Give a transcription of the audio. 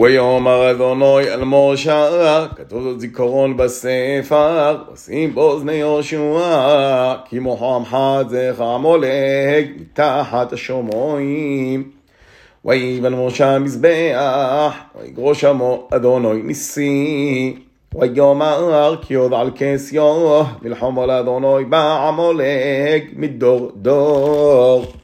ויאמר אדוני אל משה, כתוב זאת זיכרון בספר, עושים באוזני יהושע, כי מוחם עמך זך עמולק מתחת השומעים. ויבן משה מזבח, ויגרוש עמו אדוני נשיא. ויאמר כי עוד על כסיו, מלחום על אדוני בעמולק מדור דור.